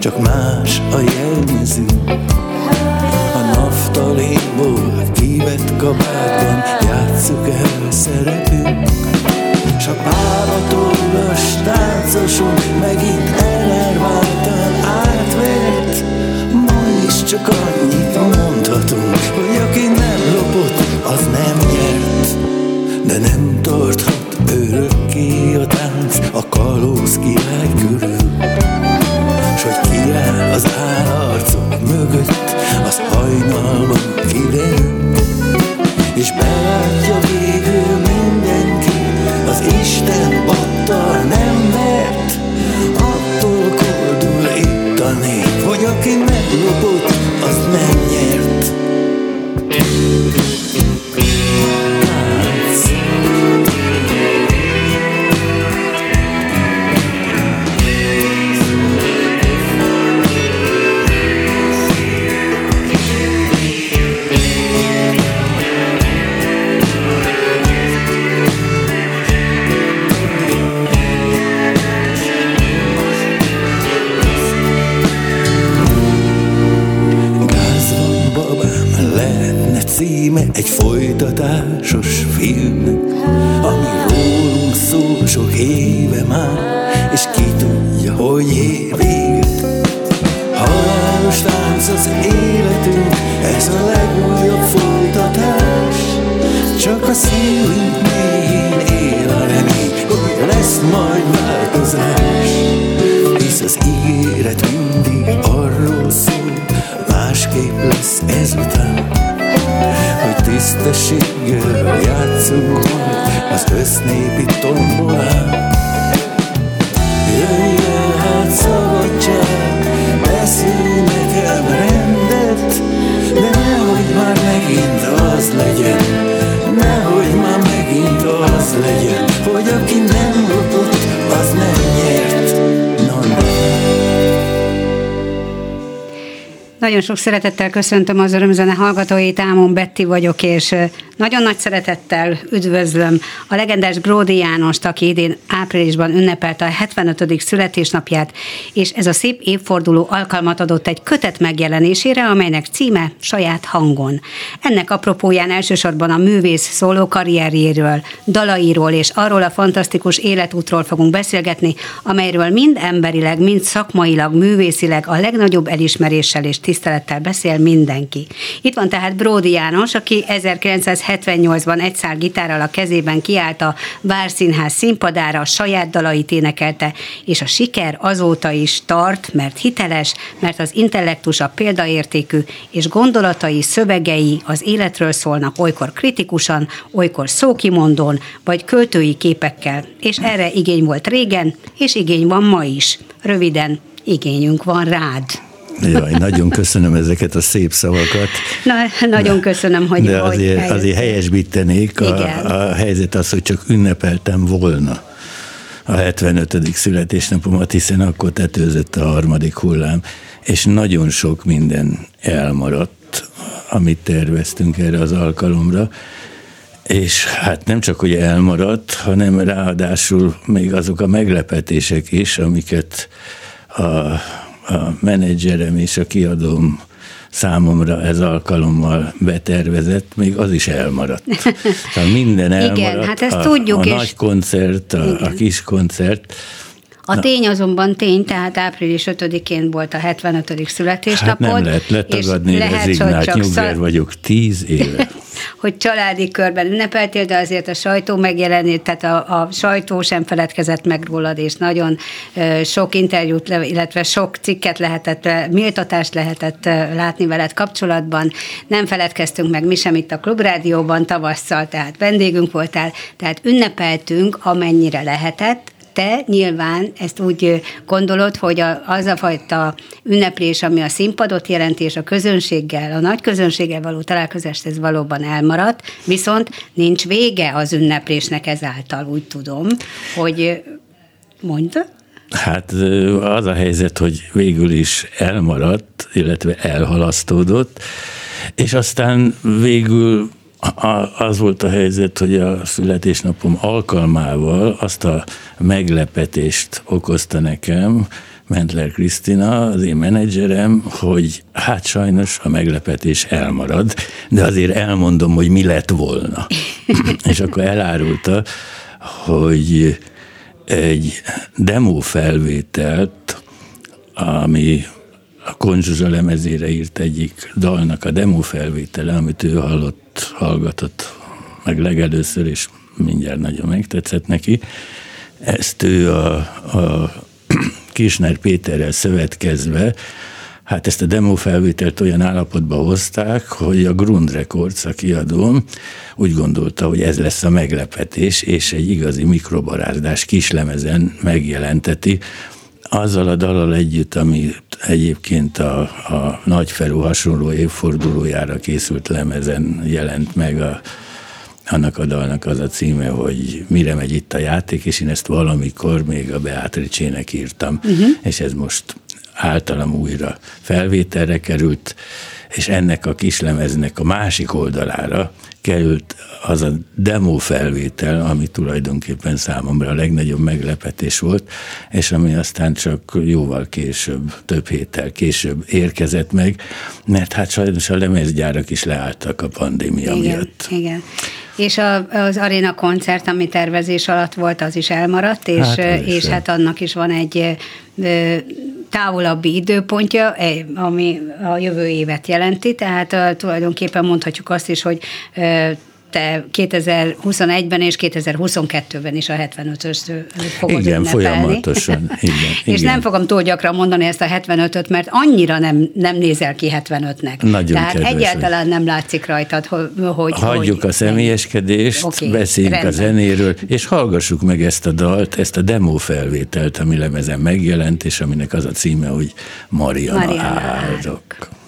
Csak más a jelmező. A naftalénból kivett kabátban játsszuk el szerepünk. S a pávatollas táncosunk megint enerváltan átvert. Ma is csak annyit mondhatunk, hogy aki nem lopott, az nem nyert. De nem tarthat örökké a tánc a kalóz király körül mögött, az hajnalban kiderül És belátja végül hogy ér véget. Halálos tánc az életünk, ez a legújabb folytatás, csak a szívünk mélyén él a remény, hogy lesz majd változás. Hisz az ígéret mindig arról szól, másképp lesz ezután, hogy tisztességgel játszunk az össznépi tombolán. Jöjjön hát már megint az legyen, nehogy már megint az legyen, hogy aki nem lopott, az nem nyert. Na, na. Nagyon sok szeretettel köszöntöm az örömzene hallgatóit, Ámon Betti vagyok, és nagyon nagy szeretettel üdvözlöm a legendás Bródi Jánost, aki idén áprilisban ünnepelte a 75. születésnapját, és ez a szép évforduló alkalmat adott egy kötet megjelenésére, amelynek címe Saját hangon. Ennek apropóján elsősorban a művész szóló karrierjéről, dalairól és arról a fantasztikus életútról fogunk beszélgetni, amelyről mind emberileg, mind szakmailag, művészileg a legnagyobb elismeréssel és tisztelettel beszél mindenki. Itt van tehát Bródi János, aki 1978-ban egy szál gitárral a kezében kiállt a Várszínház színpadára, a saját dalait énekelte, és a siker azóta is tart, mert hiteles, mert az intellektusa példaértékű, és gondolatai, szövegei az életről szólnak olykor kritikusan, olykor szókimondón, vagy költői képekkel, és erre igény volt régen, és igény van ma is. Röviden, igényünk van rád. Jaj, nagyon köszönöm ezeket a szép szavakat. Na, nagyon köszönöm, hogy De azért, hogy azért helyesbítenék, a, a helyzet az, hogy csak ünnepeltem volna a 75. születésnapomat, hiszen akkor tetőzött a harmadik hullám, és nagyon sok minden elmaradt, amit terveztünk erre az alkalomra, és hát nem csak, hogy elmaradt, hanem ráadásul még azok a meglepetések is, amiket a, a menedzserem és a kiadóm számomra ez alkalommal betervezett, még az is elmaradt. Tehát minden elmaradt. Igen, hát ezt a, tudjuk. A és... nagy koncert, a, a kis koncert. A tény azonban tény, tehát április 5-én volt a 75. születésnapod. Hát nem lehet letagadni, lehet, rezignált nyugver vagyok tíz éve. hogy családi körben ünnepeltél, de azért a sajtó megjelenít, tehát a, a sajtó sem feledkezett meg rólad, és nagyon sok interjút, illetve sok cikket lehetett, méltatást lehetett látni veled kapcsolatban. Nem feledkeztünk meg mi sem itt a Klubrádióban tavasszal, tehát vendégünk voltál, tehát ünnepeltünk, amennyire lehetett, te nyilván ezt úgy gondolod, hogy az a fajta ünneplés, ami a színpadot jelenti, és a közönséggel, a nagy közönséggel való találkozást, ez valóban elmaradt, viszont nincs vége az ünneplésnek ezáltal, úgy tudom, hogy mondta? Hát az a helyzet, hogy végül is elmaradt, illetve elhalasztódott, és aztán végül az volt a helyzet, hogy a születésnapom alkalmával azt a meglepetést okozta nekem, Mentler Krisztina, az én menedzserem, hogy hát sajnos a meglepetés elmarad, de azért elmondom, hogy mi lett volna. És akkor elárulta, hogy egy demo felvételt, ami a Konzsuzsa lemezére írt egyik dalnak a demo felvétele, amit ő hallott, hallgatott meg legelőször, és mindjárt nagyon megtetszett neki. Ezt ő a, a Kisner Péterrel szövetkezve, hát ezt a demo felvételt olyan állapotba hozták, hogy a Grund Records, a kiadóm, úgy gondolta, hogy ez lesz a meglepetés, és egy igazi mikrobarázdás kislemezen megjelenteti, azzal a dalal együtt, ami egyébként a, a Nagyferú hasonló évfordulójára készült lemezen jelent meg a, annak a dalnak az a címe, hogy Mire megy itt a játék, és én ezt valamikor még a Beatricsének írtam, uh-huh. és ez most általam újra felvételre került, és ennek a kislemeznek a másik oldalára került az a demo felvétel, ami tulajdonképpen számomra a legnagyobb meglepetés volt, és ami aztán csak jóval később, több héttel később érkezett meg, mert hát sajnos a lemezgyárak is leálltak a pandémia igen, miatt. Igen. És a, az aréna koncert, ami tervezés alatt volt, az is elmaradt, és hát, és hát annak is van egy távolabbi időpontja, ami a jövő évet jelenti, tehát tulajdonképpen mondhatjuk azt is, hogy te 2021-ben és 2022-ben is a 75-ös fogod Igen, ünnepelni. folyamatosan. Igen, és igen. nem fogom túl gyakran mondani ezt a 75-öt, mert annyira nem, nem nézel ki 75-nek. Nagyon Tehát kedves egyáltalán nem látszik rajtad, hogy... Hagyjuk hogy, a személyeskedést, okay, beszéljünk rendben. a zenéről, és hallgassuk meg ezt a dalt, ezt a demo felvételt, ami lemezen megjelent, és aminek az a címe, hogy Mariana, Mariana áldok. hogy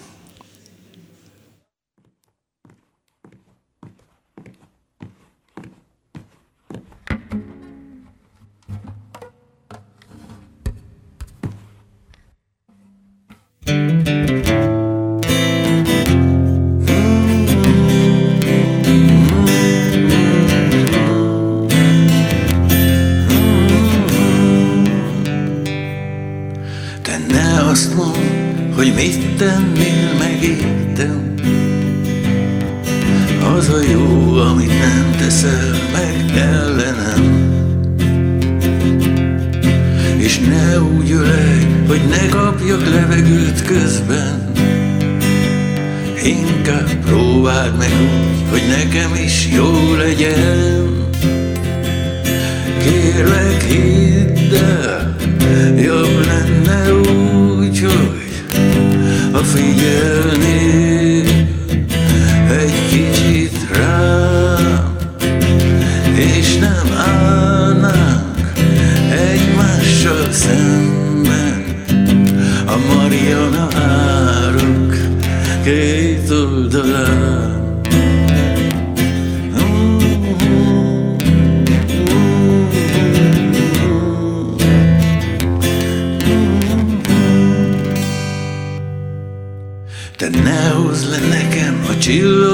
mit tennél megértem. Az a jó, amit nem teszel meg ellenem. És ne úgy ölej, hogy ne kapjak levegőt közben. Inkább próbáld meg úgy, hogy nekem is jó legyen. Kérlek, hidd el, jobb lenne úgy, hogy ha figyelnél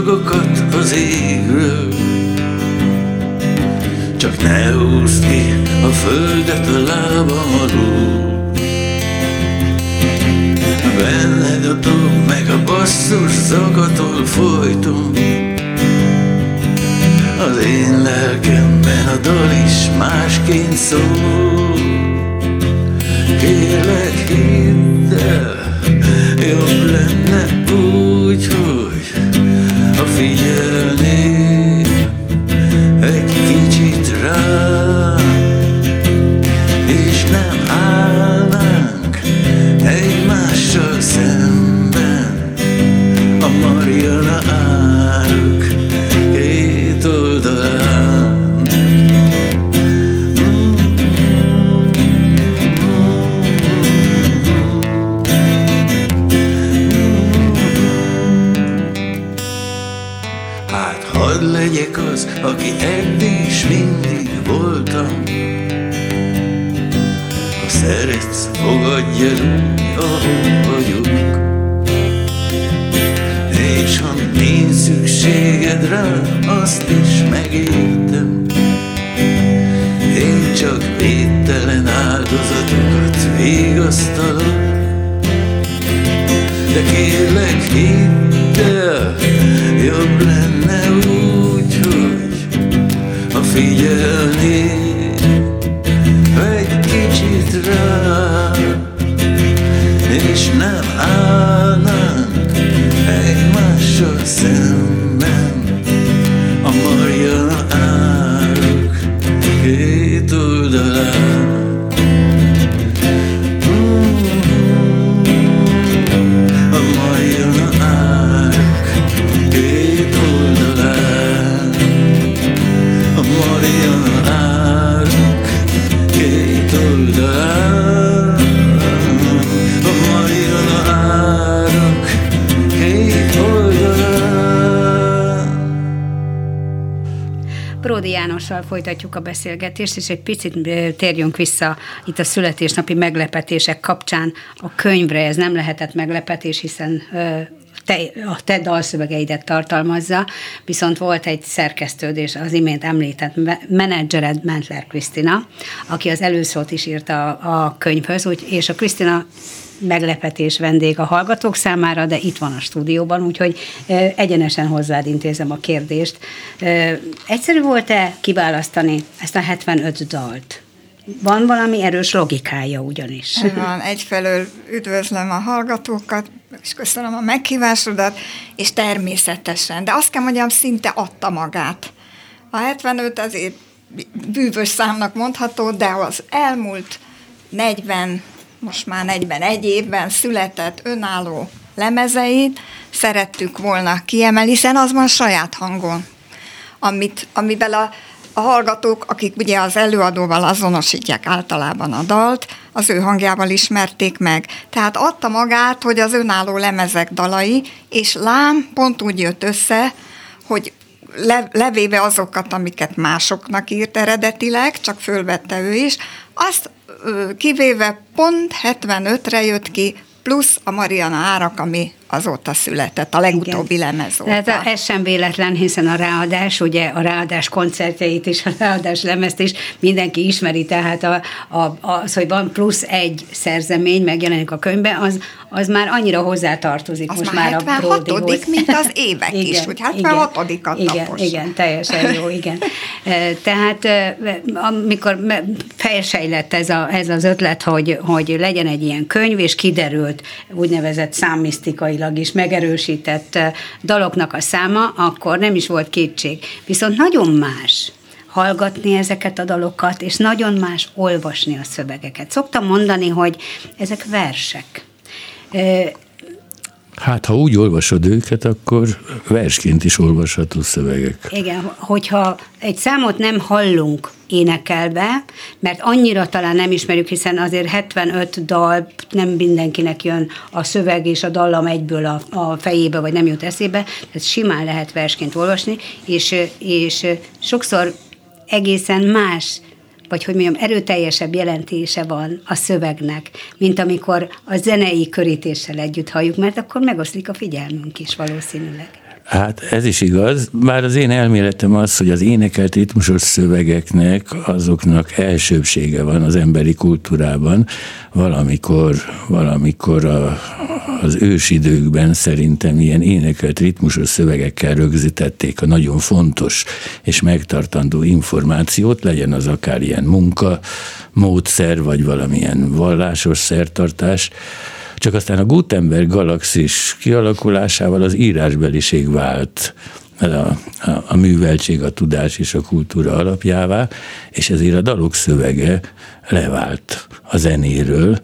csillagokat az égről. Csak ne húzd ki a földet a lábam alul Benned a dob, meg a basszus zakatol folyton. Az én lelkemben a dal is másként szól. Kérlek hidd el, jobb lenne úgy, hogy a figyelnél egy kicsit rá, Szeretsz, fogadj el úgy, ahogy vagyok És ha nincs szükséged rá, azt is megértem. Én csak védtelen áldozatokat vigasztalok. De kérlek hidd el, jobb lenne úgy, hogy ha figyelnél folytatjuk a beszélgetést, és egy picit térjünk vissza itt a születésnapi meglepetések kapcsán a könyvre. Ez nem lehetett meglepetés, hiszen te, a te dalszövegeidet tartalmazza, viszont volt egy szerkesztőd, és az imént említett me- menedzsered Mentler Krisztina, aki az előszót is írta a, a könyvhöz, úgy, és a Krisztina meglepetés vendég a hallgatók számára, de itt van a stúdióban, úgyhogy egyenesen hozzád intézem a kérdést. Egyszerű volt-e kiválasztani ezt a 75 dalt? Van valami erős logikája ugyanis. Van, egyfelől üdvözlöm a hallgatókat, és köszönöm a meghívásodat, és természetesen, de azt kell mondjam, szinte adta magát. A 75 azért bűvös számnak mondható, de az elmúlt 40, most már 41 évben született önálló lemezeit szerettük volna kiemelni, hiszen az van saját hangon, amit, amivel a, a hallgatók, akik ugye az előadóval azonosítják általában a dalt, az ő hangjával ismerték meg. Tehát adta magát, hogy az önálló lemezek dalai, és lám pont úgy jött össze, hogy le, levéve azokat, amiket másoknak írt eredetileg, csak fölvette ő is, azt kivéve pont 75-re jött ki, plusz a Mariana Árak, ami azóta született, a legutóbbi Igen. lemez óta. Tehát ez sem véletlen, hiszen a ráadás, ugye a ráadás koncertjeit is, a ráadás lemezt is mindenki ismeri, tehát a, a, az, hogy van plusz egy szerzemény, megjelenik a könyvben, az, az már annyira hozzátartozik Az most már már a 76. Bródihoz. mint az évek is, hogy 76-at igen, tapos. igen, teljesen jó, igen. Tehát amikor felsejlett ez, a, ez az ötlet, hogy, hogy legyen egy ilyen könyv, és kiderült úgynevezett számmisztikailag is megerősített e, daloknak a száma, akkor nem is volt kétség. Viszont nagyon más hallgatni ezeket a dalokat, és nagyon más olvasni a szövegeket. Szoktam mondani, hogy ezek versek. Hát, ha úgy olvasod őket, akkor versként is olvasható szövegek. Igen, hogyha egy számot nem hallunk énekelve, mert annyira talán nem ismerjük, hiszen azért 75 dal nem mindenkinek jön a szöveg és a dallam egyből a, a fejébe, vagy nem jut eszébe, tehát simán lehet versként olvasni, és, és sokszor egészen más vagy hogy mondjam, erőteljesebb jelentése van a szövegnek, mint amikor a zenei körítéssel együtt halljuk, mert akkor megoszlik a figyelmünk is valószínűleg. Hát ez is igaz, bár az én elméletem az, hogy az énekelt ritmusos szövegeknek azoknak elsőbsége van az emberi kultúrában. Valamikor, valamikor a, az ősidőkben szerintem ilyen énekelt ritmusos szövegekkel rögzítették a nagyon fontos és megtartandó információt, legyen az akár ilyen munka, módszer, vagy valamilyen vallásos szertartás csak aztán a Gutenberg galaxis kialakulásával az írásbeliség vált a, a, a műveltség, a tudás és a kultúra alapjává, és ezért a dalok szövege levált a zenéről,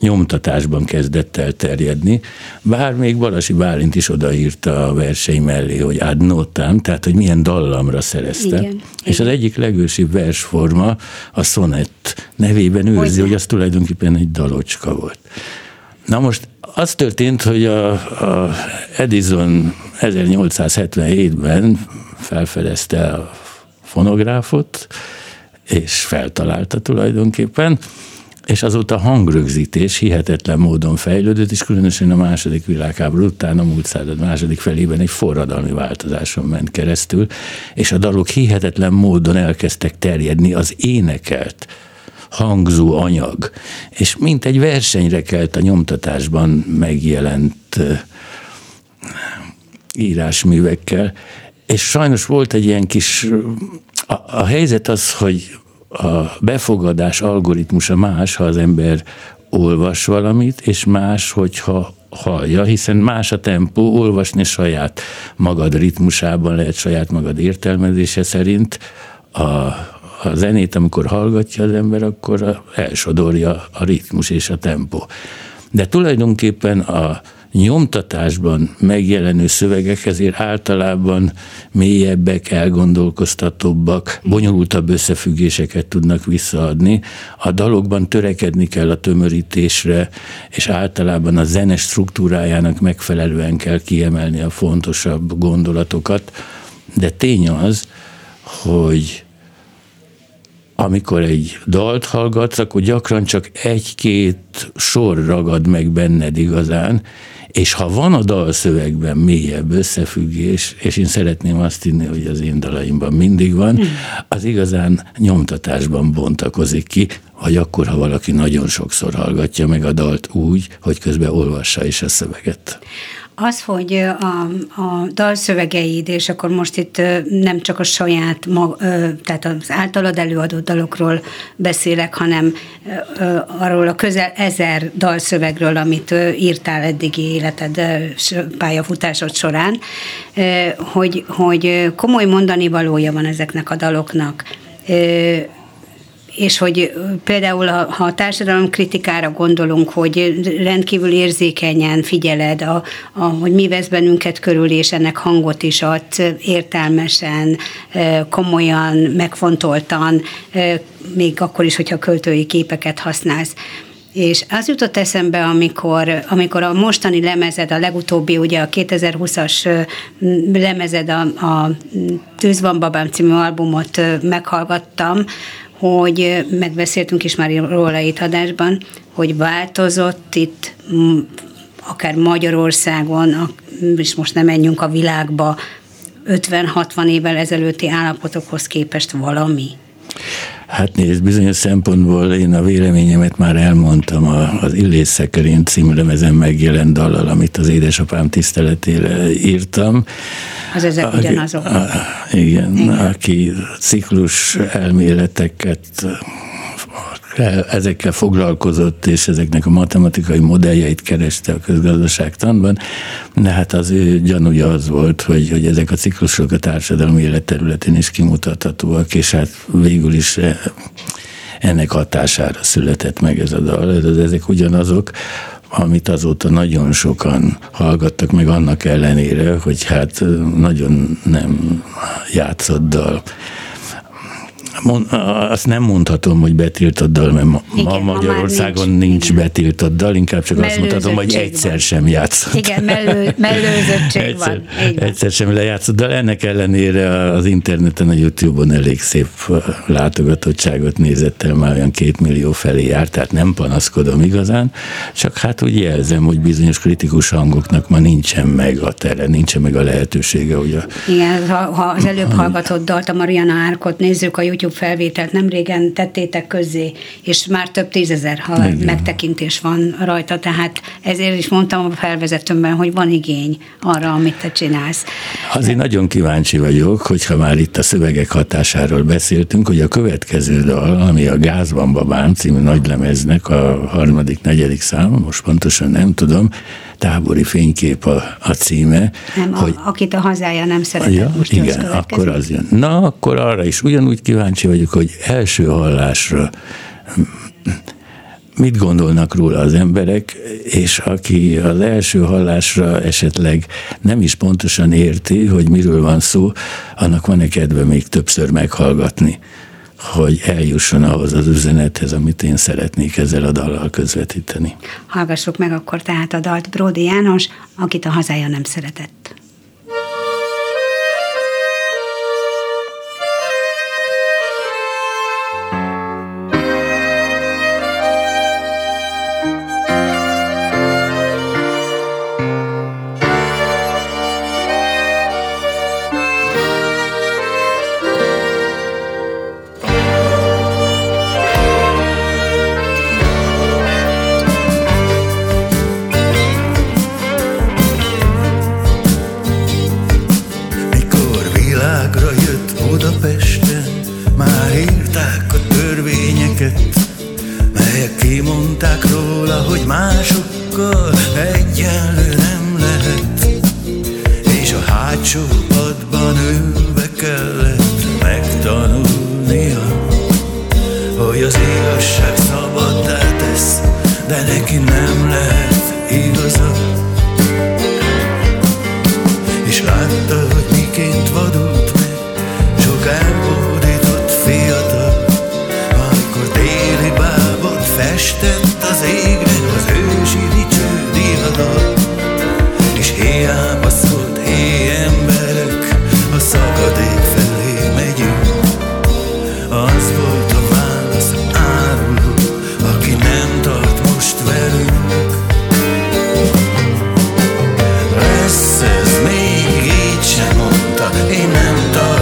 nyomtatásban kezdett el terjedni, bár még Balasi Bálint is odaírta a versei mellé, hogy ad notam, tehát hogy milyen dallamra szerezte. Igen, és igen. az egyik legősibb versforma a szonett nevében őrzi, hogy, hogy az tulajdonképpen egy dalocska volt. Na most az történt, hogy a, a Edison 1877-ben felfedezte a fonográfot, és feltalálta tulajdonképpen, és azóta a hangrögzítés hihetetlen módon fejlődött, és különösen a második világháború után, a múlt század második felében egy forradalmi változáson ment keresztül, és a dalok hihetetlen módon elkezdtek terjedni az énekelt hangzó anyag, és mint egy versenyre kelt a nyomtatásban megjelent írásművekkel, és sajnos volt egy ilyen kis, a, a helyzet az, hogy a befogadás algoritmusa más, ha az ember olvas valamit, és más, hogyha hallja, hiszen más a tempó, olvasni saját magad ritmusában lehet, saját magad értelmezése szerint, a, a zenét, amikor hallgatja az ember, akkor elsodorja a ritmus és a tempó. De tulajdonképpen a nyomtatásban megjelenő szövegek ezért általában mélyebbek, elgondolkoztatóbbak, bonyolultabb összefüggéseket tudnak visszaadni. A dalokban törekedni kell a tömörítésre, és általában a zene struktúrájának megfelelően kell kiemelni a fontosabb gondolatokat. De tény az, hogy amikor egy dalt hallgatsz, akkor gyakran csak egy-két sor ragad meg benned igazán, és ha van a dalszövegben mélyebb összefüggés, és én szeretném azt hinni, hogy az én dalaimban mindig van, hmm. az igazán nyomtatásban bontakozik ki, vagy akkor, ha valaki nagyon sokszor hallgatja meg a dalt úgy, hogy közben olvassa is a szöveget. Az, hogy a, a dalszövegeid, és akkor most itt nem csak a saját, tehát az általad előadott dalokról beszélek, hanem arról a közel ezer dalszövegről, amit írtál eddigi életed pályafutásod során, hogy, hogy komoly mondani valója van ezeknek a daloknak és hogy például ha a társadalom kritikára gondolunk, hogy rendkívül érzékenyen figyeled, a, a, hogy mi vesz bennünket körül, és ennek hangot is ad értelmesen, komolyan, megfontoltan, még akkor is, hogyha költői képeket használsz. És az jutott eszembe, amikor, amikor a mostani lemezed, a legutóbbi, ugye a 2020-as lemezed, a, a Tűz van babám című albumot meghallgattam, hogy megbeszéltünk is már róla itt adásban, hogy változott itt akár Magyarországon, és most nem menjünk a világba, 50-60 évvel ezelőtti állapotokhoz képest valami? Hát nézd, bizonyos szempontból én a véleményemet már elmondtam az Illés Szekerén című lemezen megjelent dallal, amit az édesapám tiszteletére írtam. Az ezek ugyanazok. A, igen, igen, aki ciklus elméleteket ezekkel foglalkozott, és ezeknek a matematikai modelljeit kereste a közgazdaságtanban, de hát az ő gyanúja az volt, hogy, hogy ezek a ciklusok a társadalmi életterületén is kimutathatóak, és hát végül is eh, ennek hatására született meg ez a dal. Ezek ugyanazok, amit azóta nagyon sokan hallgattak meg annak ellenére, hogy hát nagyon nem játszott dal Mond, azt nem mondhatom, hogy betiltott dal, mert ma, Igen, ma Magyarországon nincs, nincs betiltott dal, inkább csak azt mondhatom, hogy egyszer van. sem játszott. Igen, mellő, mellőzöttség egyszer, van. van. Egyszer sem lejátszott, de ennek ellenére az interneten, a Youtube-on elég szép látogatottságot nézett el, már olyan két millió felé járt, tehát nem panaszkodom igazán, csak hát úgy jelzem, hogy bizonyos kritikus hangoknak ma nincsen meg a tere, nincsen meg a lehetősége, hogy a... Igen, ha, ha az előbb hallgatott dalt, a Mariana Árkot nézzük a YouTube felvételt, nem régen tettétek közzé, és már több tízezer ha megtekintés van rajta, tehát ezért is mondtam a felvezetőmben, hogy van igény arra, amit te csinálsz. Azért nagyon kíváncsi vagyok, hogyha már itt a szövegek hatásáról beszéltünk, hogy a következő dal, ami a Gázban Babám című nagylemeznek a harmadik, negyedik száma, most pontosan nem tudom, tábori fénykép a, a címe. Nem, hogy, a, akit a hazája nem szeretett, ja, most Igen, akkor az jön. Na, akkor arra is ugyanúgy kíváncsi vagyok, hogy első hallásra mit gondolnak róla az emberek, és aki az első hallásra esetleg nem is pontosan érti, hogy miről van szó, annak van-e kedve még többször meghallgatni, hogy eljusson ahhoz az üzenethez, amit én szeretnék ezzel a dallal közvetíteni. Hallgassuk meg akkor tehát a dalt Bródi János, akit a hazája nem szeretett. Megint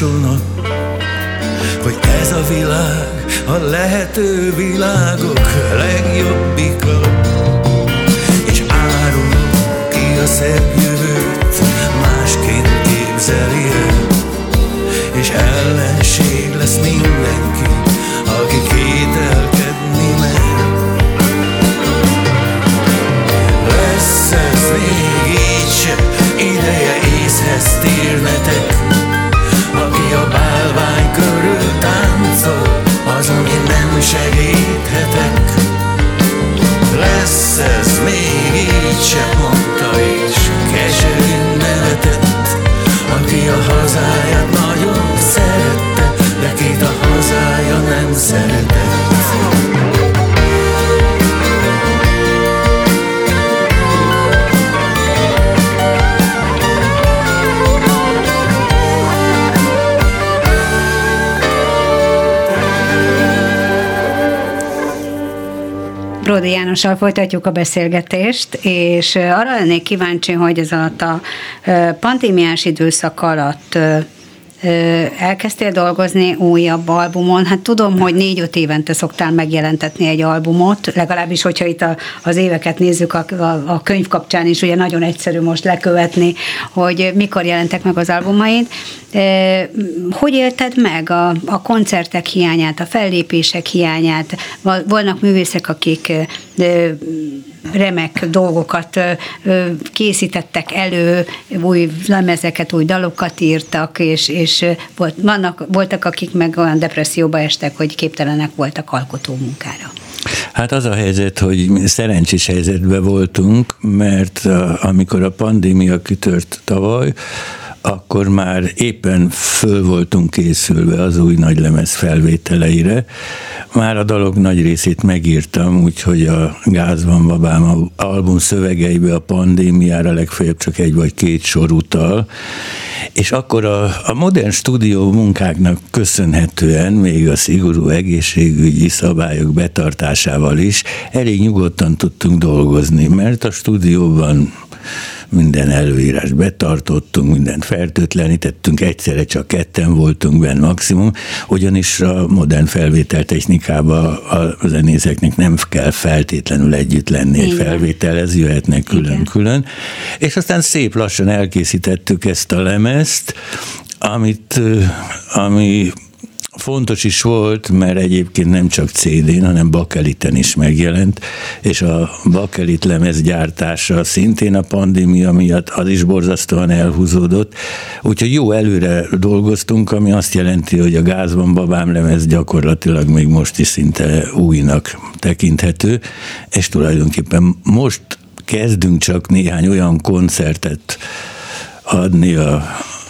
harsónak, hogy ez a világ a lehető világok legjobbika, és árulok ki a szebb jövőt, másként képzeli el, így Bródi Jánossal folytatjuk a beszélgetést, és arra lennék kíváncsi, hogy ez alatt a pandémiás időszak alatt elkezdtél dolgozni újabb albumon. Hát tudom, hogy négy-öt évente szoktál megjelentetni egy albumot, legalábbis, hogyha itt a, az éveket nézzük a, a, a könyv kapcsán is, ugye nagyon egyszerű most lekövetni, hogy mikor jelentek meg az albumaid. Hogy élted meg a, a koncertek hiányát, a fellépések hiányát? Vannak művészek, akik remek dolgokat készítettek elő, új lemezeket, új dalokat írtak, és, és volt, vannak, voltak, akik meg olyan depresszióba estek, hogy képtelenek voltak alkotó munkára. Hát az a helyzet, hogy szerencsés helyzetben voltunk, mert amikor a pandémia kitört tavaly, akkor már éppen föl voltunk készülve az új nagylemez felvételeire. Már a dalok nagy részét megírtam, úgyhogy a Gáz van babám album szövegeibe a pandémiára legfeljebb csak egy vagy két sor utal, és akkor a, a modern stúdió munkáknak köszönhetően, még a szigorú egészségügyi szabályok betartásával is elég nyugodtan tudtunk dolgozni, mert a stúdióban minden előírás betartottunk, mindent fertőtlenítettünk, egyszerre csak ketten voltunk benne maximum, ugyanis a modern felvétel technikában a zenészeknek nem kell feltétlenül együtt lenni egy felvételhez, jöhetnek külön-külön. És aztán szép lassan elkészítettük ezt a lemezt, amit, ami fontos is volt, mert egyébként nem csak CD-n, hanem bakeliten is megjelent, és a bakelit lemez gyártása szintén a pandémia miatt az is borzasztóan elhúzódott, úgyhogy jó előre dolgoztunk, ami azt jelenti, hogy a gázban babám lemez gyakorlatilag még most is szinte újnak tekinthető, és tulajdonképpen most kezdünk csak néhány olyan koncertet adni a,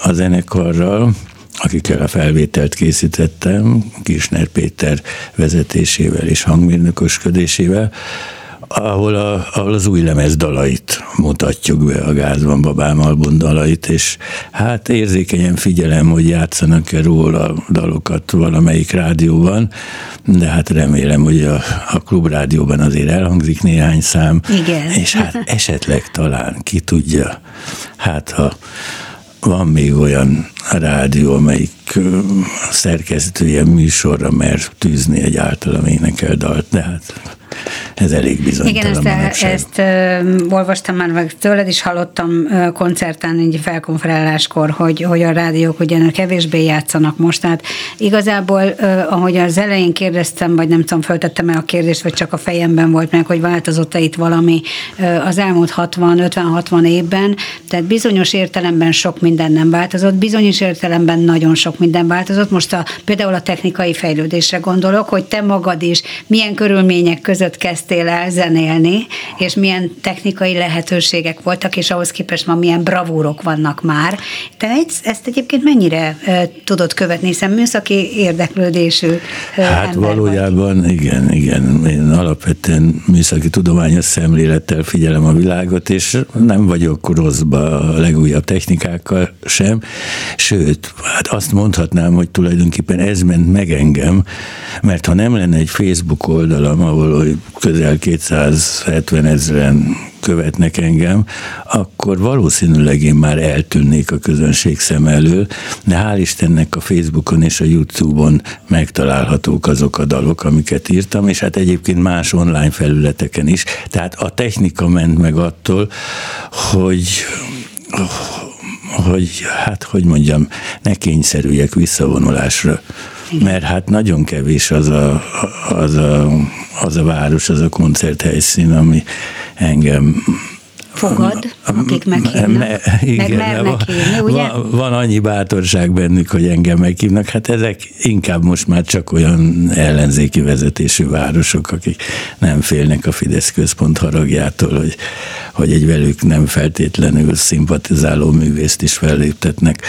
a zenekarral, akikkel a felvételt készítettem, Kisner Péter vezetésével és hangmérnökösködésével, ahol, a, ahol az új lemez dalait mutatjuk be, a Gázban Babám album dalait, és hát érzékenyen figyelem, hogy játszanak-e róla dalokat valamelyik rádióban, de hát remélem, hogy a, a klubrádióban azért elhangzik néhány szám, Igen. és hát esetleg talán, ki tudja, hát ha van még olyan rádió, amelyik szerkesztője műsorra mer tűzni egy általam énekel dalt, de hát ez elég bizonytalan Igen, ezt, ezt uh, olvastam már meg tőled is, hallottam koncerten, egy felkonferáláskor, hogy, hogy a rádiók ugye kevésbé játszanak most, tehát igazából, ahogy az elején kérdeztem, vagy nem tudom, föltettem el a kérdést, vagy csak a fejemben volt meg, hogy változott-e itt valami az elmúlt 60-50-60 évben, tehát bizonyos értelemben sok minden nem változott, bizonyos értelemben nagyon sok minden változott. Most a, például a technikai fejlődésre gondolok, hogy te magad is milyen körülmények között között kezdtél el zenélni, és milyen technikai lehetőségek voltak, és ahhoz képest ma milyen bravúrok vannak már. Te ezt egyébként mennyire tudod követni, hiszen műszaki érdeklődésű Hát valójában vagy. igen, igen. Én alapvetően műszaki tudományos szemlélettel figyelem a világot, és nem vagyok rosszba a legújabb technikákkal sem, sőt, hát azt mondhatnám, hogy tulajdonképpen ez ment meg engem, mert ha nem lenne egy Facebook oldalam, ahol közel 270 ezeren követnek engem, akkor valószínűleg én már eltűnnék a közönség szem elől, de hál' Istennek a Facebookon és a Youtube-on megtalálhatók azok a dalok, amiket írtam, és hát egyébként más online felületeken is. Tehát a technika ment meg attól, hogy hogy hát, hogy mondjam, ne kényszerüljek visszavonulásra. Mert hát nagyon kevés az a, az a, az a város, az a koncerthelyszín, ami engem fogad, akik meghívnak, igen, meg mernek hívni, ugye? Van, van annyi bátorság bennük, hogy engem meghívnak, hát ezek inkább most már csak olyan ellenzéki vezetésű városok, akik nem félnek a Fidesz központ haragjától, hogy, hogy egy velük nem feltétlenül szimpatizáló művészt is felléptetnek.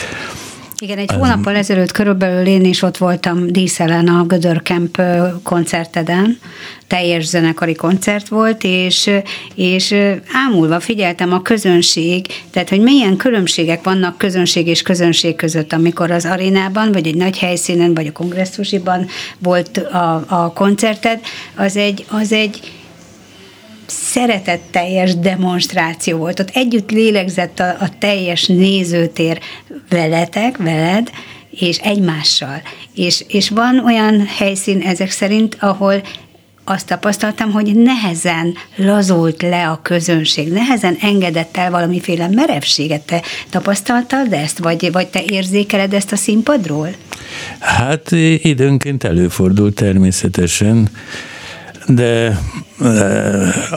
Igen, egy hónappal ezelőtt körülbelül én is ott voltam díszelen a Gödör Camp koncerteden, teljes zenekari koncert volt, és, és ámulva figyeltem a közönség, tehát hogy milyen különbségek vannak közönség és közönség között, amikor az arénában, vagy egy nagy helyszínen, vagy a kongresszusiban volt a, a koncerted, az egy, az egy szeretetteljes demonstráció volt. Ott együtt lélegzett a, a teljes nézőtér veletek, veled, és egymással. És, és van olyan helyszín ezek szerint, ahol azt tapasztaltam, hogy nehezen lazult le a közönség, nehezen engedett el valamiféle merevséget. Te tapasztaltad ezt, vagy, vagy te érzékeled ezt a színpadról? Hát időnként előfordul természetesen de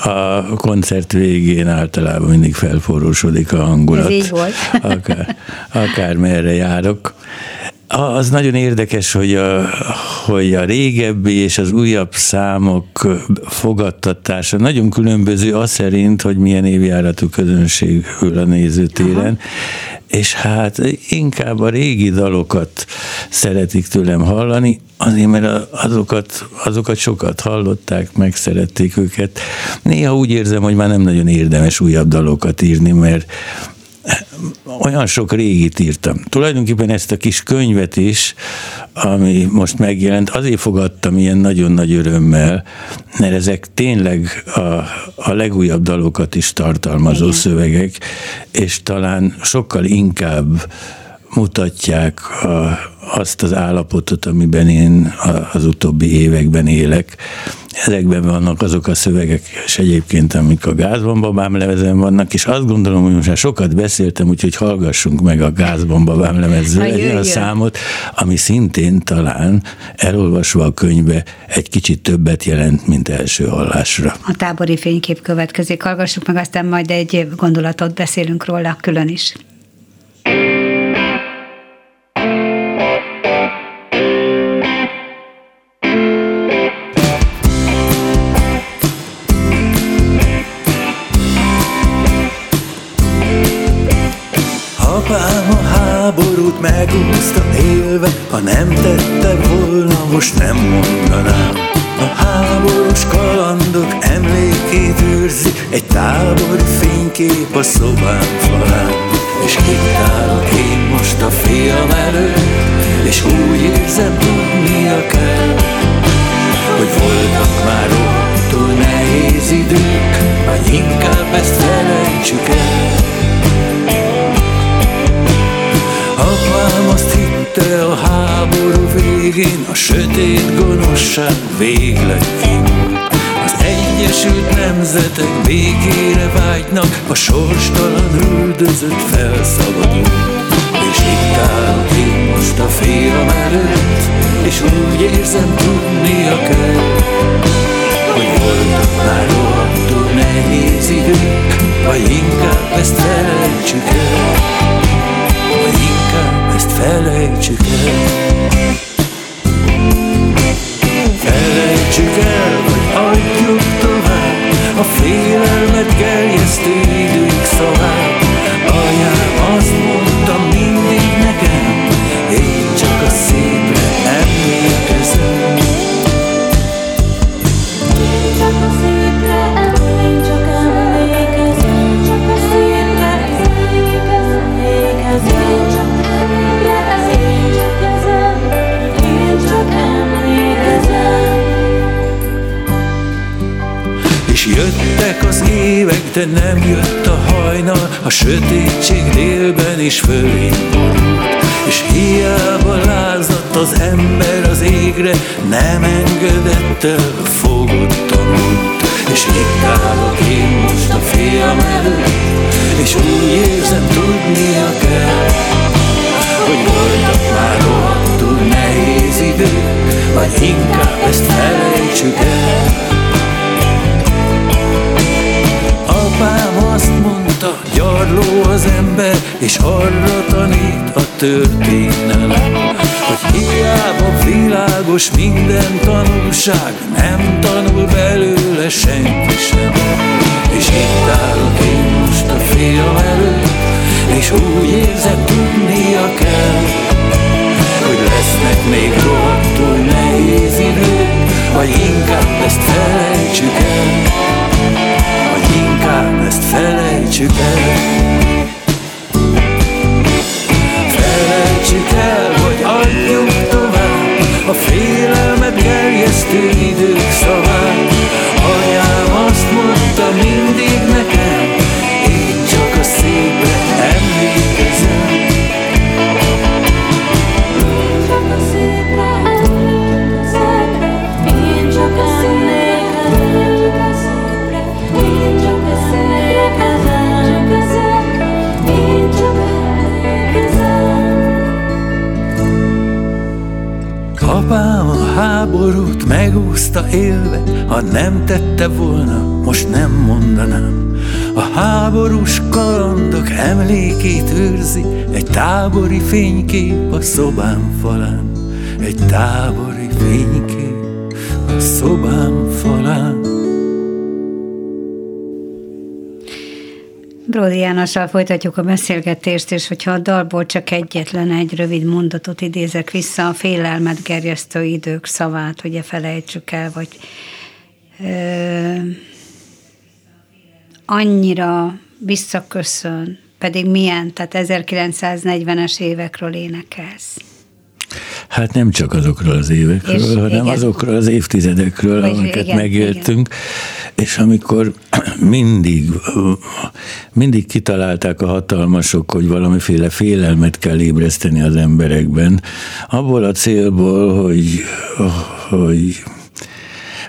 a koncert végén általában mindig felforrósodik a hangulat. Ez így volt. akár, akár merre járok. Az nagyon érdekes, hogy a, hogy a régebbi és az újabb számok fogadtatása nagyon különböző az szerint, hogy milyen évjáratú közönség ül a nézőtéren. Aha és hát inkább a régi dalokat szeretik tőlem hallani, azért mert azokat, azokat sokat hallották, megszerették őket. Néha úgy érzem, hogy már nem nagyon érdemes újabb dalokat írni, mert olyan sok régit írtam. Tulajdonképpen ezt a kis könyvet is, ami most megjelent, azért fogadtam ilyen nagyon nagy örömmel, mert ezek tényleg a, a legújabb dalokat is tartalmazó Igen. szövegek, és talán sokkal inkább mutatják a, azt az állapotot, amiben én az utóbbi években élek. Ezekben vannak azok a szövegek, és egyébként, amik a gázbombabám lemezen vannak, és azt gondolom, hogy most már sokat beszéltem, úgyhogy hallgassunk meg a gázbombabám egy olyan számot, ami szintén talán elolvasva a könyvbe egy kicsit többet jelent, mint első hallásra. A tábori fénykép következik, hallgassuk meg, aztán majd egy gondolatot beszélünk róla külön is. Nem tette volna, most nem mondanám. A háborús kalandok emlékét őrzi egy tábori fénykép a szobám falán. És itt állok én most a fiam előtt, és úgy érzem, tudnia kell, hogy voltak már rottól nehéz idők, vagy inkább ezt felejtsük el. Végén, a sötét gonoszság végleg kimúlt. Az Egyesült Nemzetek végére vágynak, a sorstalan üldözött felszabadul. És itt állok én most a fiam előtt, és úgy érzem tudnia kell, hogy voltak már rohadtul nehéz idők, vagy inkább ezt felejtsük el ezt felejtsük el Felejtsük el, vagy adjuk tovább A félelmet gerjesztő idők szavát Anyám azt is fölénk borult. És hiába lázadt az ember az égre, nem engedett el, és arra tanít a történelem, hogy hiába világos minden tanulság, nem tanul belőle senki sem. És itt állok én most a fiam előtt, és úgy érzem tudnia kell, hogy lesznek még rohadtul nehéz idők, vagy inkább ezt felejtsük el inkább ezt felejtsük el A félelmet gerjesztő idők szavát nem tette volna, most nem mondanám. A háborús kalandok emlékét őrzi, egy tábori fénykép a szobám falán. Egy tábori fénykép a szobám falán. Brody Jánossal folytatjuk a beszélgetést, és hogyha a dalból csak egyetlen egy rövid mondatot idézek vissza, a félelmet gerjesztő idők szavát, ugye felejtsük el, vagy ö, annyira visszaköszön, pedig milyen, tehát 1940-es évekről énekelsz. Hát nem csak azokról az évekről, és hanem igen. azokról az évtizedekről, Vagy amiket igen, megéltünk, igen. és amikor mindig, mindig kitalálták a hatalmasok, hogy valamiféle félelmet kell ébreszteni az emberekben, abból a célból, hogy, hogy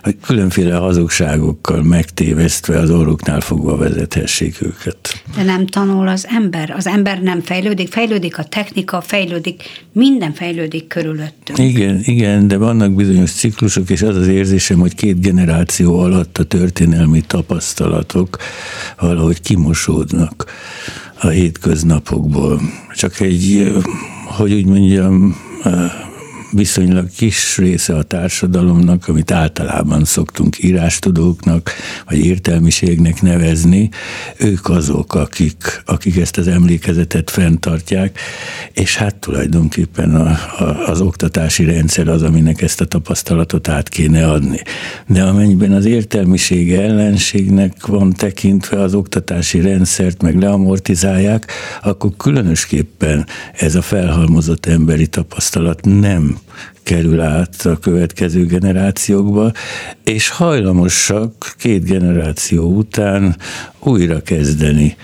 hogy különféle hazugságokkal megtévesztve az orruknál fogva vezethessék őket. De nem tanul az ember. Az ember nem fejlődik, fejlődik a technika, fejlődik, minden fejlődik körülöttünk. Igen, igen, de vannak bizonyos ciklusok, és az az érzésem, hogy két generáció alatt a történelmi tapasztalatok valahogy kimosódnak a hétköznapokból. Csak egy, hogy úgy mondjam, viszonylag kis része a társadalomnak, amit általában szoktunk írástudóknak, vagy értelmiségnek nevezni, ők azok, akik, akik ezt az emlékezetet fenntartják, és hát tulajdonképpen a, a, az oktatási rendszer az, aminek ezt a tapasztalatot át kéne adni. De amennyiben az értelmiség ellenségnek van tekintve az oktatási rendszert, meg leamortizálják, akkor különösképpen ez a felhalmozott emberi tapasztalat nem kerül át a következő generációkba, és hajlamosak két generáció után újra kezdeni.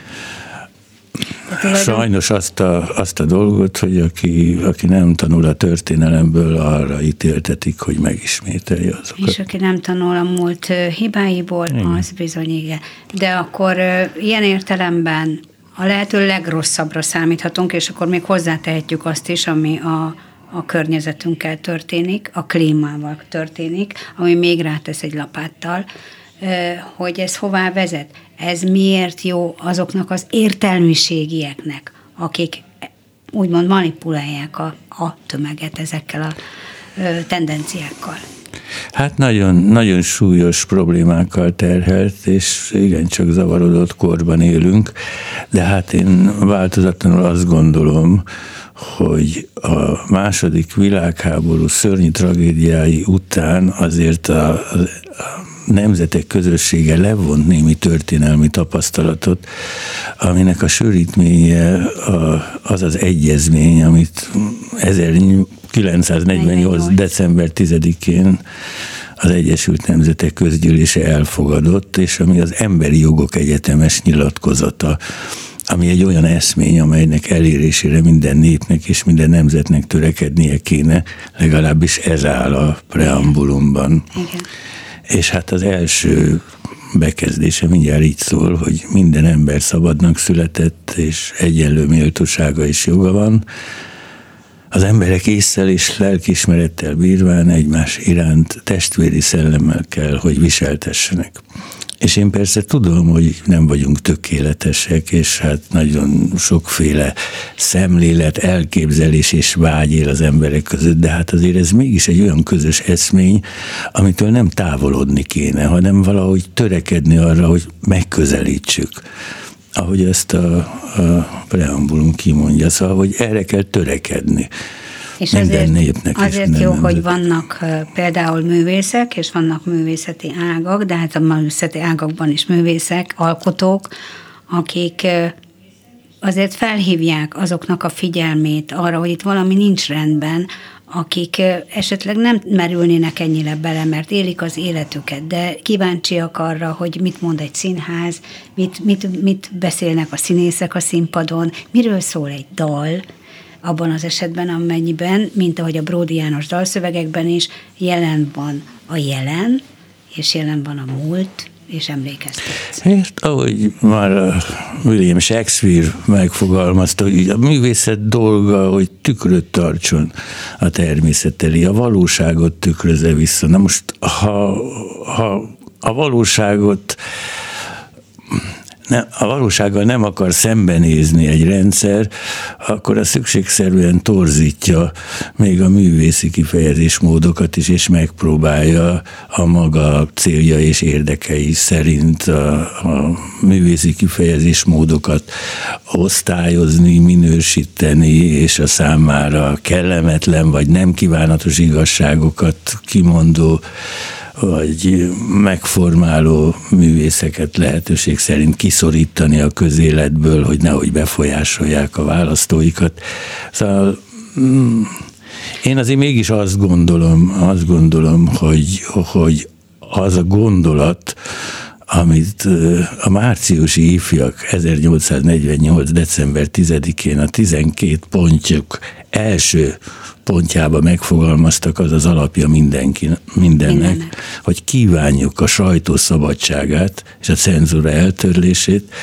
Sajnos azt a, azt a dolgot, hogy aki, aki nem tanul a történelemből, arra ítéltetik, hogy megismételje azokat. És aki nem tanul a múlt hibáiból, igen. az bizony igen. De akkor ilyen értelemben a lehető legrosszabbra számíthatunk, és akkor még hozzátehetjük azt is, ami a a környezetünkkel történik, a klímával történik, ami még rátesz egy lapáttal, hogy ez hová vezet. Ez miért jó azoknak az értelmiségieknek, akik úgymond manipulálják a, a tömeget ezekkel a tendenciákkal. Hát nagyon, nagyon súlyos problémákkal terhelt, és igen, csak zavarodott korban élünk, de hát én változatlanul azt gondolom, hogy a második világháború szörnyű tragédiái után azért a, a nemzetek közössége levont némi történelmi tapasztalatot, aminek a sűrítménye a, az az egyezmény, amit 1948. december 10-én az Egyesült Nemzetek Közgyűlése elfogadott, és ami az Emberi Jogok Egyetemes nyilatkozata, ami egy olyan eszmény, amelynek elérésére minden népnek és minden nemzetnek törekednie kéne, legalábbis ez áll a preambulumban. Igen. És hát az első bekezdése mindjárt így szól, hogy minden ember szabadnak született, és egyenlő méltósága és joga van, az emberek észszel és lelkismerettel bírván egymás iránt testvéri szellemmel kell, hogy viseltessenek. És én persze tudom, hogy nem vagyunk tökéletesek, és hát nagyon sokféle szemlélet, elképzelés és vágy él az emberek között, de hát azért ez mégis egy olyan közös eszmény, amitől nem távolodni kéne, hanem valahogy törekedni arra, hogy megközelítsük ahogy ezt a, a preambulum kimondja, szóval, hogy erre kell törekedni. És minden azért, népnek azért jó, nemzet. hogy vannak például művészek, és vannak művészeti ágak, de hát a művészeti ágakban is művészek, alkotók, akik azért felhívják azoknak a figyelmét arra, hogy itt valami nincs rendben, akik esetleg nem merülnének ennyire bele, mert élik az életüket, de kíváncsiak arra, hogy mit mond egy színház, mit, mit, mit beszélnek a színészek a színpadon, miről szól egy dal, abban az esetben, amennyiben, mint ahogy a Bródi János dalszövegekben is, jelen van a jelen, és jelen van a múlt, és emlékeztet. Ért, ahogy már William Shakespeare megfogalmazta, hogy a művészet dolga, hogy tükröt tartson a természet a valóságot tükröze vissza. Na most, ha, ha a valóságot ne, a valósággal nem akar szembenézni egy rendszer, akkor a szükségszerűen torzítja még a művészi kifejezésmódokat is, és megpróbálja a maga célja és érdekei szerint a, a művészi kifejezésmódokat osztályozni, minősíteni, és a számára kellemetlen vagy nem kívánatos igazságokat kimondó vagy megformáló művészeket lehetőség szerint kiszorítani a közéletből, hogy nehogy befolyásolják a választóikat. Szóval mm, én azért mégis azt gondolom, azt gondolom, hogy, hogy az a gondolat, amit a márciusi ifjak 1848. december 10-én a 12 pontjuk első pontjába megfogalmaztak, az az alapja mindenki, mindennek, mindennek, hogy kívánjuk a sajtó szabadságát és a cenzúra eltörlését,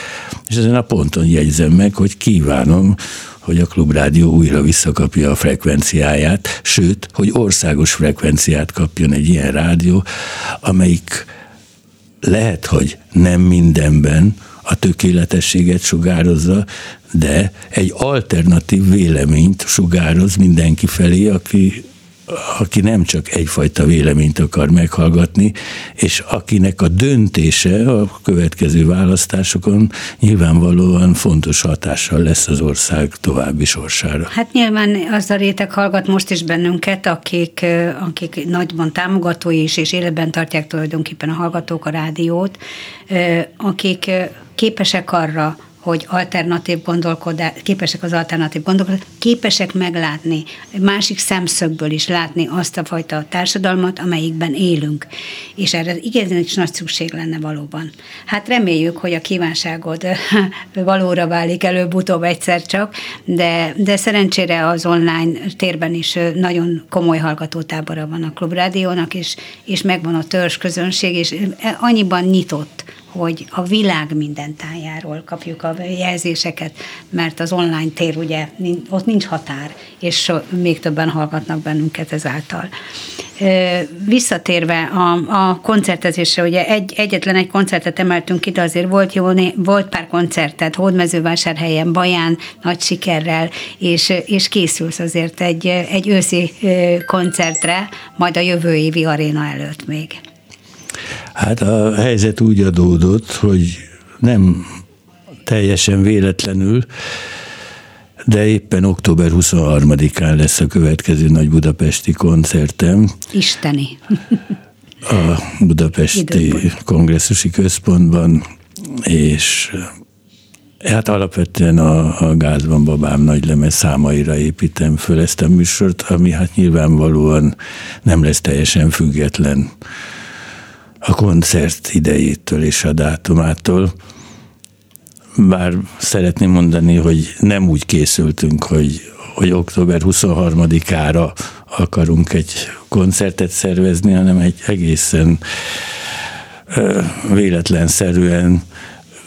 és ezen a ponton jegyzem meg, hogy kívánom, hogy a klubrádió újra visszakapja a frekvenciáját, sőt, hogy országos frekvenciát kapjon egy ilyen rádió, amelyik lehet, hogy nem mindenben a tökéletességet sugározza, de egy alternatív véleményt sugároz mindenki felé, aki aki nem csak egyfajta véleményt akar meghallgatni, és akinek a döntése a következő választásokon nyilvánvalóan fontos hatással lesz az ország további sorsára. Hát nyilván az a réteg hallgat most is bennünket, akik, akik nagyban támogatói is, és életben tartják tulajdonképpen a hallgatók a rádiót, akik képesek arra, hogy alternatív gondolkodás, képesek az alternatív gondolkodás, képesek meglátni, másik szemszögből is látni azt a fajta társadalmat, amelyikben élünk. És erre is nagy szükség lenne valóban. Hát reméljük, hogy a kívánságod valóra válik előbb-utóbb egyszer csak, de, de szerencsére az online térben is nagyon komoly hallgatótábora van a Klubrádiónak, és, és megvan a törzs közönség, és annyiban nyitott, hogy a világ minden tájáról kapjuk a jelzéseket, mert az online tér ugye, ott nincs határ, és még többen hallgatnak bennünket ezáltal. Visszatérve a, a koncertezésre, ugye egy, egyetlen egy koncertet emeltünk ide, azért volt jó, volt pár koncertet, Hódmezővásárhelyen, Baján, nagy sikerrel, és, és készülsz azért egy, egy őszi koncertre, majd a jövő évi aréna előtt még. Hát a helyzet úgy adódott, hogy nem teljesen véletlenül, de éppen október 23-án lesz a következő nagy budapesti koncertem. Isteni. A budapesti kongresszusi központban, és Hát alapvetően a, a Gázban babám nagy lemez számaira építem föl ezt a műsort, ami hát nyilvánvalóan nem lesz teljesen független a koncert idejétől és a dátumától. Bár szeretném mondani, hogy nem úgy készültünk, hogy, hogy október 23-ára akarunk egy koncertet szervezni, hanem egy egészen véletlenszerűen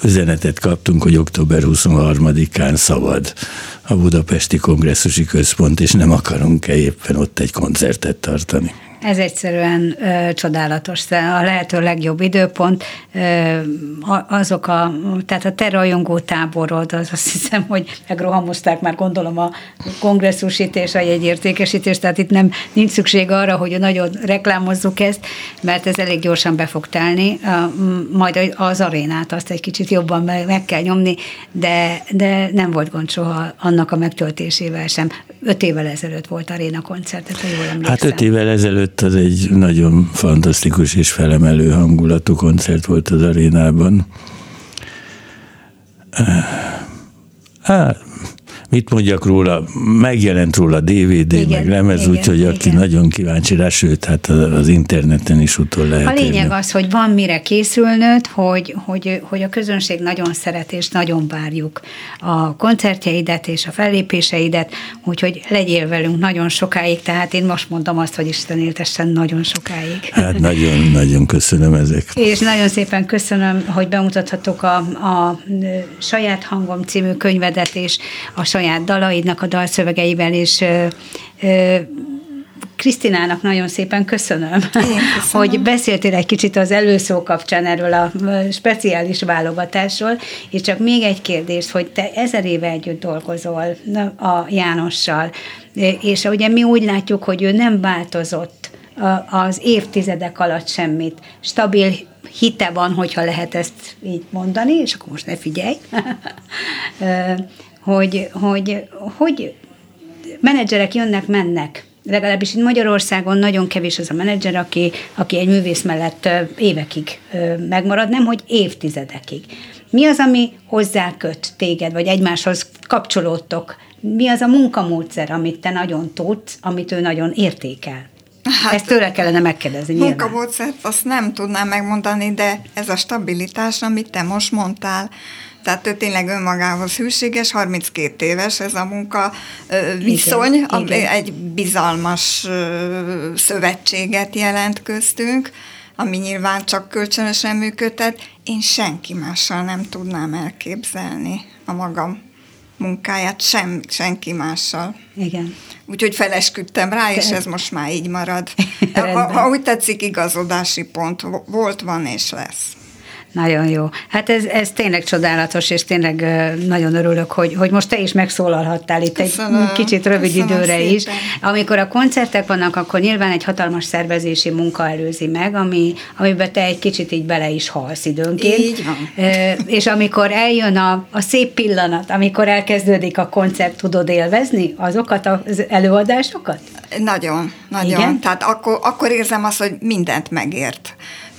üzenetet kaptunk, hogy október 23-án szabad a Budapesti Kongresszusi Központ, és nem akarunk-e éppen ott egy koncertet tartani. Ez egyszerűen ö, csodálatos, a lehető legjobb időpont. Ö, azok a, tehát a te rajongó táborod, az azt hiszem, hogy megrohamozták már gondolom a kongresszusít és a jegyértékesítést, tehát itt nem nincs szükség arra, hogy nagyon reklámozzuk ezt, mert ez elég gyorsan be fog telni. Majd az arénát azt egy kicsit jobban meg, meg kell nyomni, de, de nem volt gond soha annak a megtöltésével sem. Öt évvel ezelőtt volt aréna koncertet, ha jól emlékszem. Hát öt évvel ezelőtt előtt az egy nagyon fantasztikus és felemelő hangulatú koncert volt az arénában. Hát, mit mondjak róla, megjelent róla DVD, igen, meg lemez, úgyhogy aki igen. nagyon kíváncsi rá, sőt, hát az interneten is utol lehet. A lényeg érni. az, hogy van mire készülnöd, hogy, hogy, hogy a közönség nagyon szeret és nagyon várjuk a koncertjeidet és a fellépéseidet, úgyhogy legyél velünk nagyon sokáig, tehát én most mondom azt, hogy Isten éltessen nagyon sokáig. Hát nagyon-nagyon köszönöm ezek. És nagyon szépen köszönöm, hogy bemutathatok a, a Saját Hangom című könyvedet és a saját saját dalaidnak a dalszövegeivel, és Krisztinának nagyon szépen köszönöm, köszönöm, hogy beszéltél egy kicsit az előszó kapcsán erről a speciális válogatásról, és csak még egy kérdés, hogy te ezer éve együtt dolgozol a Jánossal, és ugye mi úgy látjuk, hogy ő nem változott az évtizedek alatt semmit. Stabil hite van, hogyha lehet ezt így mondani, és akkor most ne figyelj. hogy, hogy, hogy menedzserek jönnek, mennek. Legalábbis itt Magyarországon nagyon kevés az a menedzser, aki, aki egy művész mellett évekig megmarad, nem hogy évtizedekig. Mi az, ami hozzá köt téged, vagy egymáshoz kapcsolódtok? Mi az a munkamódszer, amit te nagyon tudsz, amit ő nagyon értékel? Hát, Ezt tőle kellene megkérdezni. Munkamódszert azt nem tudnám megmondani, de ez a stabilitás, amit te most mondtál, tehát ő tényleg önmagához hűséges, 32 éves ez a munka viszony, igen, ami igen. egy bizalmas szövetséget jelent köztünk, ami nyilván csak kölcsönösen működtet. Én senki mással nem tudnám elképzelni a magam munkáját, sem, senki mással. Igen. Úgyhogy felesküdtem rá, és ez most már így marad. ha, ha úgy tetszik, igazodási pont volt, van és lesz. Nagyon jó. Hát ez, ez tényleg csodálatos, és tényleg nagyon örülök, hogy, hogy most te is megszólalhattál itt köszönöm, egy kicsit rövid időre szépen. is. Amikor a koncertek vannak, akkor nyilván egy hatalmas szervezési munka előzi meg, ami, amiben te egy kicsit így bele is halsz időnként. Így van. És amikor eljön a, a szép pillanat, amikor elkezdődik a koncert, tudod élvezni azokat az előadásokat? Nagyon, nagyon. Igen? Tehát akkor, akkor érzem azt, hogy mindent megért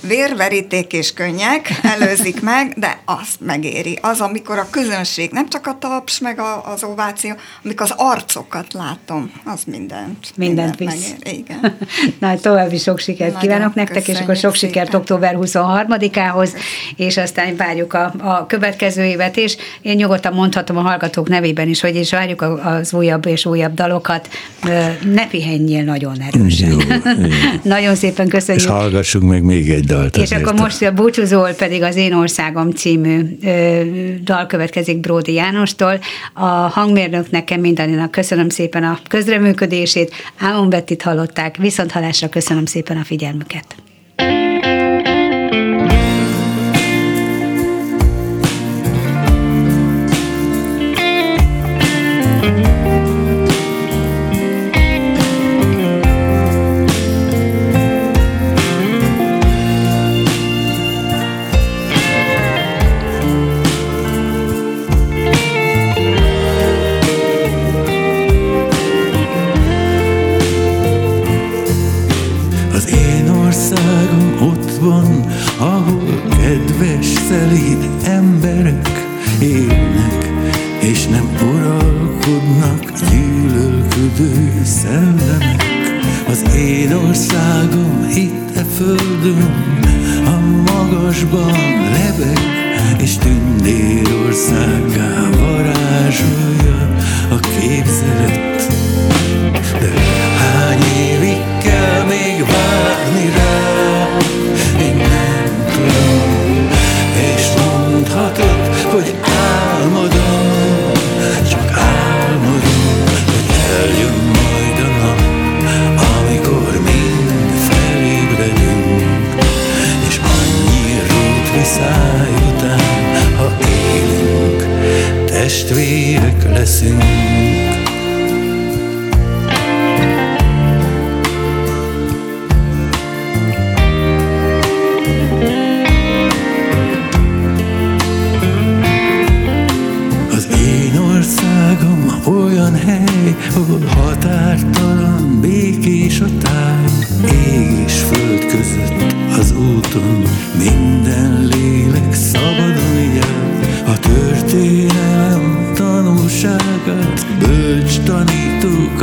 vérveríték és könnyek előzik meg, de azt megéri. Az, amikor a közönség, nem csak a taps, meg a, az ováció, amikor az arcokat látom, az mindent. Mindent, mindent visz. Megér. Igen. Na, további sok sikert Nagyon kívánok nektek, és akkor sok sikert szépen. október 23-ához, és aztán várjuk a, a következő évet, és én nyugodtan mondhatom a hallgatók nevében is, hogy is várjuk az újabb és újabb dalokat. Ne pihenjél nagyon erősen. Jó, nagyon szépen köszönjük. És hallgassunk meg még egy dalt. És akkor most a búcsúzól pedig az Én Országom című ö, dal következik Bródi Jánostól. A hangmérnök nekem mindaninak köszönöm szépen a közreműködését, Ámon Bettit hallották, viszont halásra köszönöm szépen a figyelmüket. van, ahol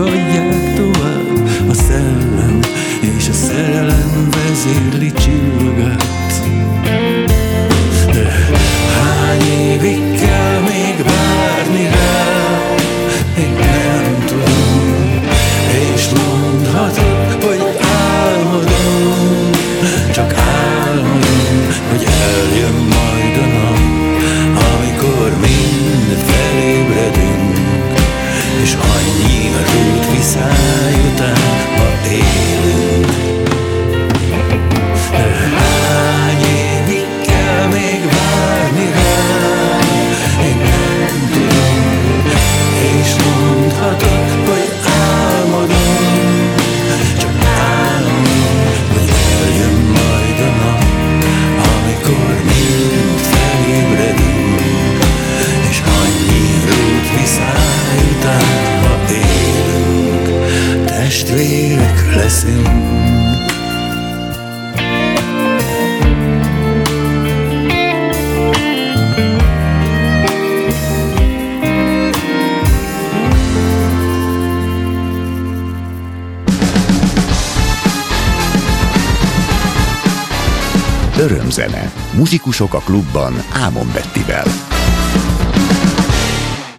coriace. Muzsikusok a klubban Ámon Bettivel.